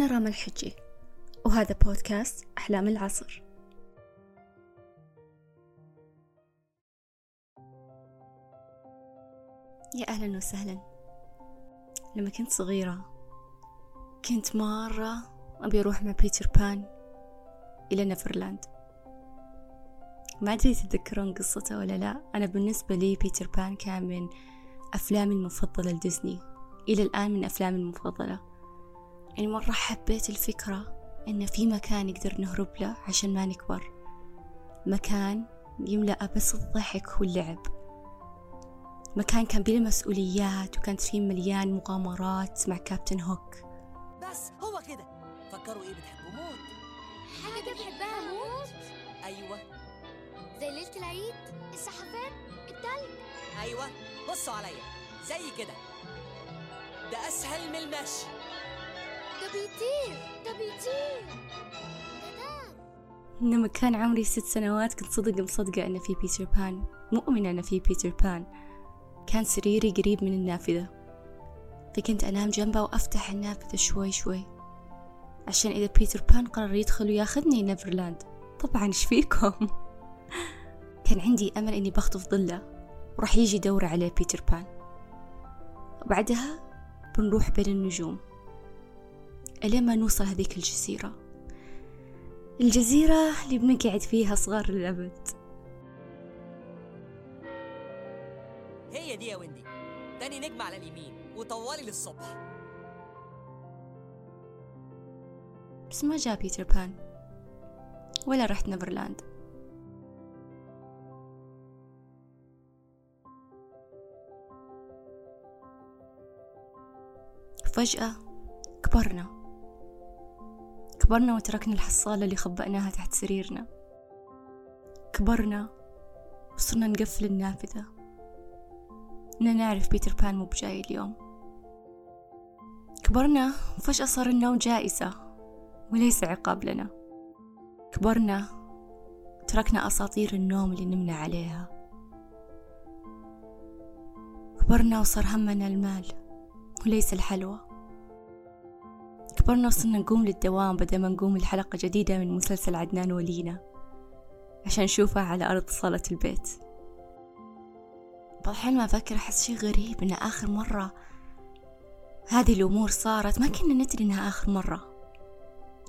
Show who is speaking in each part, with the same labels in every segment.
Speaker 1: أنا راما الحجي وهذا بودكاست أحلام العصر. يا أهلا وسهلا. لما كنت صغيرة كنت مرة أبي أروح مع بيتر بان إلى نيفرلاند. ما أدري تتذكرون قصته ولا لا. أنا بالنسبة لي بيتر بان كان من أفلامي المفضلة لديزني. إلى الآن من أفلامي المفضلة. يعني مرة حبيت الفكرة إن في مكان نقدر نهرب له عشان ما نكبر. مكان يملأ بس الضحك واللعب. مكان كان بلا مسؤوليات وكانت فيه مليان مغامرات مع كابتن هوك.
Speaker 2: بس هو كده. فكروا إيه بتحبوا موت.
Speaker 3: حاجة بحبها موت.
Speaker 2: أيوه.
Speaker 3: زي ليلة العيد السحابات التلج.
Speaker 2: أيوه. بصوا عليا. زي كده. ده أسهل من المشي.
Speaker 3: بيطير ده بيطير
Speaker 1: لما كان عمري ست سنوات كنت صدق مصدقة أن في بيتر بان. مؤمنة أن في بيتر بان. كان سريري قريب من النافذة. فكنت أنام جنبه وأفتح النافذة شوي شوي. عشان إذا بيتر بان قرر يدخل وياخذني نيفرلاند. طبعا إيش فيكم؟ كان عندي أمل إني بخطف ظلة. وراح يجي دورة عليه بيتر بان. وبعدها بنروح بين النجوم. إلين ما نوصل هذيك الجزيرة؟ الجزيرة اللي بنقعد فيها صغار للأبد.
Speaker 2: هي دي يا ويندي. تاني نجمة على اليمين وطوالي للصبح.
Speaker 1: بس ما جاء بيتر بان. ولا رحت نيفرلاند. فجأة كبرنا. كبرنا وتركنا الحصالة اللي خبأناها تحت سريرنا. كبرنا وصرنا نقفل النافذة. إننا نعرف بيتر بان مو بجاي اليوم. كبرنا وفجأة صار النوم جائزة وليس عقاب لنا. كبرنا تركنا أساطير النوم اللي نمنا عليها. كبرنا وصار همنا المال وليس الحلوى. كبرنا وصرنا نقوم للدوام بدل ما نقوم لحلقة جديدة من مسلسل عدنان ولينا. عشان نشوفها على أرض صالة البيت. بعض ما أفكر أحس شي غريب إن آخر مرة هذه الأمور صارت. ما كنا ندري إنها آخر مرة.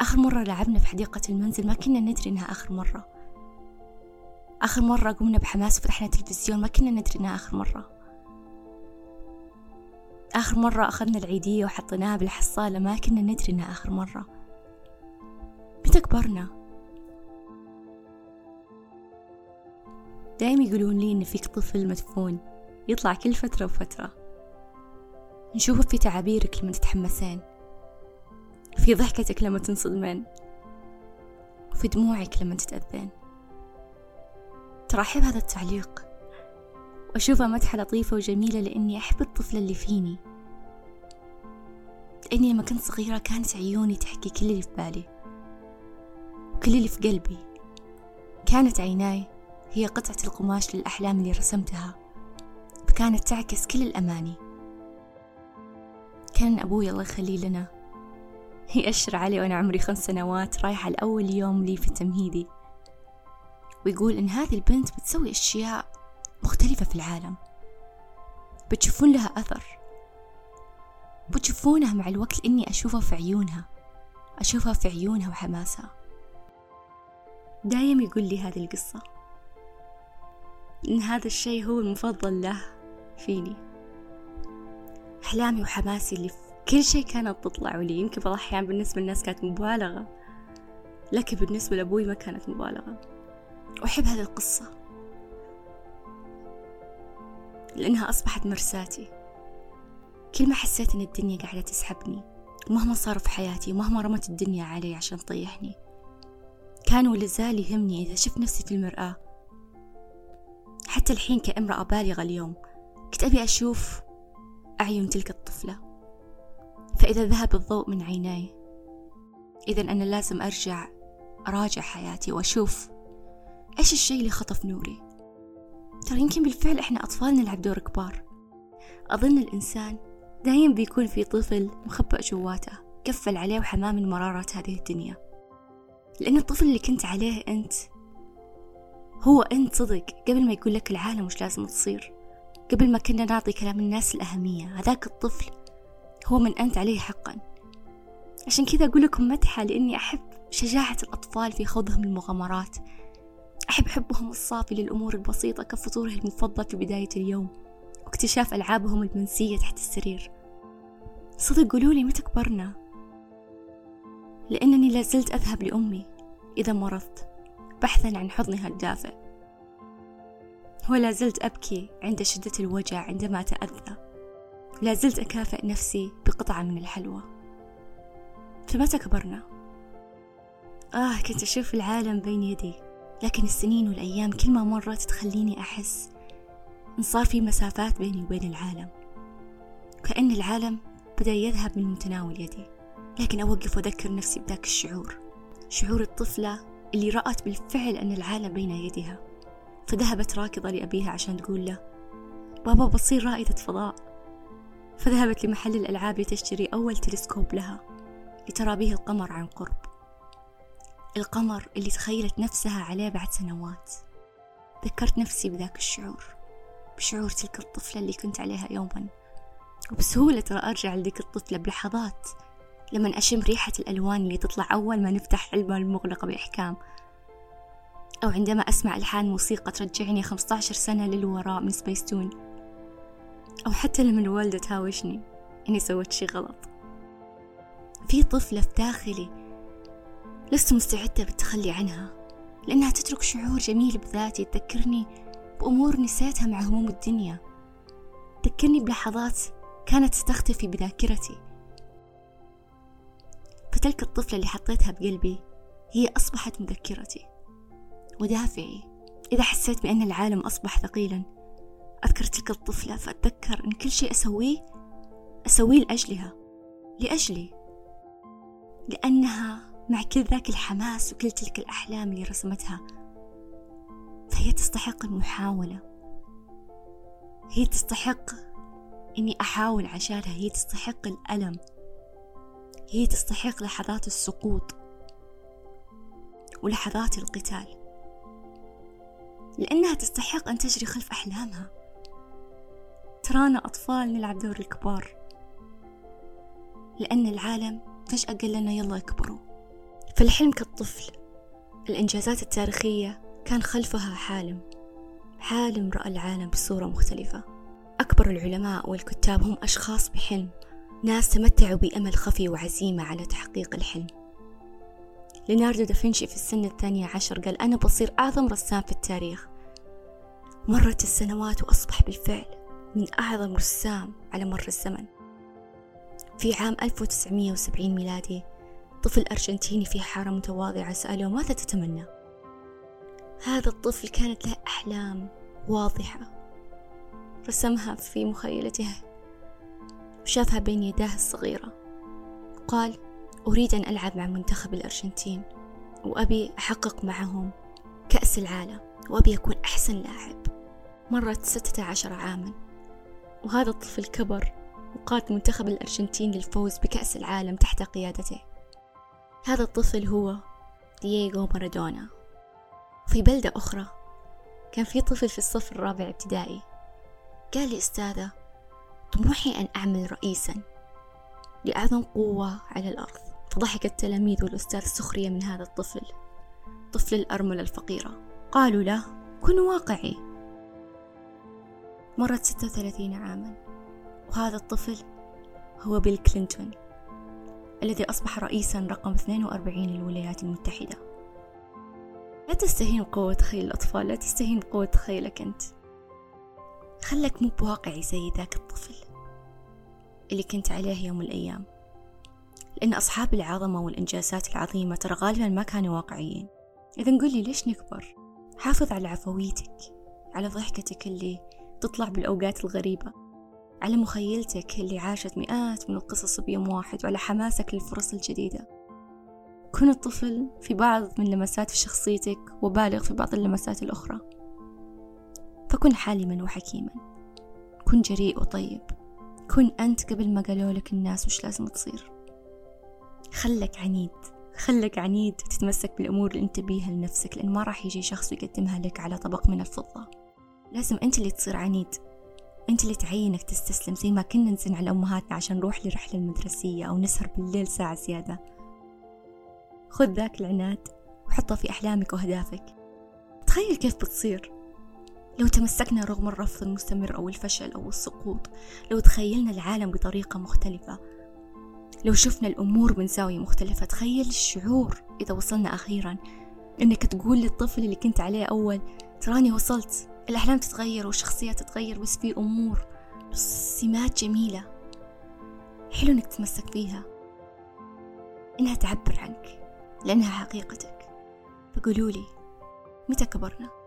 Speaker 1: آخر مرة لعبنا في حديقة المنزل ما كنا ندري إنها آخر مرة. آخر مرة قمنا بحماس وفتحنا تلفزيون ما كنا ندري إنها آخر مرة. آخر مرة أخذنا العيدية وحطيناها بالحصالة ما كنا ندري إنها آخر مرة. متى كبرنا؟ دايم يقولون لي إن فيك طفل مدفون. يطلع كل فترة وفترة. نشوفه في تعابيرك لما تتحمسين. في ضحكتك لما تنصدمين. وفي دموعك لما تتأذين. ترى أحب هذا التعليق. وأشوفها مدحة لطيفة وجميلة لأني أحب الطفل اللي فيني. لأني لما كنت صغيرة كانت عيوني تحكي كل اللي في بالي وكل اللي في قلبي. كانت عيناي هي قطعة القماش للأحلام اللي رسمتها فكانت تعكس كل الأماني. كان أبوي الله يخليه لنا. يأشر علي وأنا عمري خمس سنوات رايحة لأول يوم لي في تمهيدي. ويقول إن هذه البنت بتسوي أشياء مختلفة في العالم. بتشوفون لها أثر. بتشوفونها مع الوقت إني أشوفها في عيونها. أشوفها في عيونها وحماسها. دايم يقول لي هذه القصة. إن هذا الشيء هو المفضل له فيني. أحلامي وحماسي اللي في كل شيء كانت تطلع لي يمكن بعض الأحيان بالنسبة للناس كانت مبالغة. لكن بالنسبة لأبوي ما كانت مبالغة. وأحب هذه القصة. لأنها أصبحت مرساتي. كل ما حسيت إن الدنيا قاعدة تسحبني ومهما صار في حياتي ومهما رمت الدنيا علي عشان تطيحني كان ولازال يهمني إذا شفت نفسي في المرآة. حتى الحين كامرأة بالغة اليوم كنت أبي أشوف أعين تلك الطفلة. فإذا ذهب الضوء من عيناي إذا أنا لازم أرجع أراجع حياتي وأشوف إيش الشيء اللي خطف نوري. ترى يمكن بالفعل إحنا أطفال نلعب دور كبار. أظن الإنسان دايم بيكون في طفل مخبأ جواته قفل عليه وحماه من مرارات هذه الدنيا. لأن الطفل اللي كنت عليه أنت هو أنت صدق قبل ما يقول لك العالم وش لازم تصير قبل ما كنا نعطي كلام الناس الأهمية هذاك الطفل هو من أنت عليه حقا. عشان كذا أقول لكم مدحة لأني أحب شجاعة الأطفال في خوضهم المغامرات. أحب حبهم الصافي للأمور البسيطة كفطوره المفضل في بداية اليوم واكتشاف ألعابهم المنسية تحت السرير. صدق قولولي متى كبرنا؟ لأنني لازلت أذهب لأمي إذا مرضت بحثا عن حضنها الدافئ. ولا زلت أبكي عند شدة الوجع عندما أتأذى. لا زلت أكافئ نفسي بقطعة من الحلوى. فمتى كبرنا؟ آه كنت أشوف العالم بين يدي. لكن السنين والأيام كل ما مرت تخليني أحس إن صار في مسافات بيني وبين العالم. كأن العالم بدأ يذهب من متناول يدي. لكن أوقف وأذكر نفسي بذاك الشعور. شعور الطفلة اللي رأت بالفعل أن العالم بين يديها. فذهبت راكضة لأبيها عشان تقول له بابا بصير رائدة فضاء. فذهبت لمحل الألعاب لتشتري أول تلسكوب لها لترى به القمر عن قرب. القمر اللي تخيلت نفسها عليه بعد سنوات. ذكرت نفسي بذاك الشعور بشعور تلك الطفلة اللي كنت عليها يوما. وبسهولة ترى أرجع لذيك الطفلة بلحظات لما أشم ريحة الألوان اللي تطلع أول ما نفتح علبة المغلقة بإحكام. أو عندما أسمع ألحان موسيقى ترجعني 15 سنة للوراء من سبيستون أو حتى لما الوالدة تهاوشني إني سويت شي غلط. في طفلة في داخلي لست مستعدة بالتخلي عنها لأنها تترك شعور جميل بذاتي تذكرني بأمور نسيتها مع هموم الدنيا. تذكرني بلحظات كانت تختفي بذاكرتي. فتلك الطفلة اللي حطيتها بقلبي هي أصبحت مذكرتي. ودافعي إذا حسيت بأن العالم أصبح ثقيلا أذكر تلك الطفلة فأتذكر أن كل شيء أسويه أسويه لأجلها لأجلي. لأنها مع كل ذاك الحماس وكل تلك الأحلام اللي رسمتها. فهي تستحق المحاولة. هي تستحق إني أحاول عشانها. هي تستحق الألم. هي تستحق لحظات السقوط ولحظات القتال. لأنها تستحق أن تجري خلف أحلامها. ترانا أطفال نلعب دور الكبار. لأن العالم فجأة قال لنا يلا اكبروا. فالحلم كالطفل الإنجازات التاريخية كان خلفها حالم حالم رأى العالم بصورة مختلفة. أكبر العلماء والكتاب هم أشخاص بحلم ناس تمتعوا بأمل خفي وعزيمة على تحقيق الحلم. ليناردو دافنشي في السنة الثانية عشر قال أنا بصير أعظم رسام في التاريخ. مرت السنوات وأصبح بالفعل من أعظم رسام على مر الزمن. في عام 1970 ميلادي طفل أرجنتيني في حارة متواضعة سأله ماذا تتمنى؟ هذا الطفل كانت له أحلام واضحة. رسمها في مخيلته وشافها بين يداه الصغيرة. قال أريد أن ألعب مع منتخب الأرجنتين وأبي أحقق معهم كأس العالم وأبي أكون أحسن لاعب. مرت ستة عشر عاما وهذا الطفل كبر وقاد منتخب الأرجنتين للفوز بكأس العالم تحت قيادته. هذا الطفل هو دييغو مارادونا. في بلدة أخرى كان في طفل في الصف الرابع ابتدائي. قال لي أستاذة طموحي أن أعمل رئيسا لأعظم قوة على الأرض. فضحك التلاميذ والأستاذ سخرية من هذا الطفل طفل الأرملة الفقيرة. قالوا له كن واقعي. مرت ستة وثلاثين عاما وهذا الطفل هو بيل كلينتون. الذي أصبح رئيسا رقم 42 للولايات المتحدة. لا تستهين بقوة تخيل الأطفال لا تستهين بقوة تخيلك أنت. خلك مو بواقعي زي ذاك الطفل اللي كنت عليه يوم الأيام. لأن أصحاب العظمة والإنجازات العظيمة ترى غالبا ما كانوا واقعيين. إذا نقول لي ليش نكبر؟ حافظ على عفويتك على ضحكتك اللي تطلع بالأوقات الغريبة. على مخيلتك اللي عاشت مئات من القصص بيوم واحد وعلى حماسك للفرص الجديدة. كن الطفل في بعض من لمسات في شخصيتك وبالغ في بعض اللمسات الأخرى. فكن حالما وحكيما. كن جريء وطيب. كن أنت قبل ما قالوا لك الناس وش لازم تصير. خلك عنيد. خلك عنيد وتتمسك بالأمور اللي أنت بيها لنفسك لأن ما راح يجي شخص ويقدمها لك على طبق من الفضة. لازم أنت اللي تصير عنيد. أنت اللي تعين إنك تستسلم زي ما كنا نزن على أمهاتنا عشان نروح لرحلة المدرسية أو نسهر بالليل ساعة زيادة. خذ ذاك العناد وحطه في أحلامك وأهدافك. تخيل كيف بتصير. لو تمسكنا رغم الرفض المستمر أو الفشل أو السقوط لو تخيلنا العالم بطريقة مختلفة لو شفنا الأمور من زاوية مختلفة تخيل الشعور إذا وصلنا أخيرا. إنك تقول للطفل اللي كنت عليه أول تراني وصلت. الأحلام تتغير والشخصيات تتغير بس في أمور سمات جميلة. حلو إنك تتمسك فيها. إنها تعبر عنك لأنها حقيقتك. فقولولي متى كبرنا؟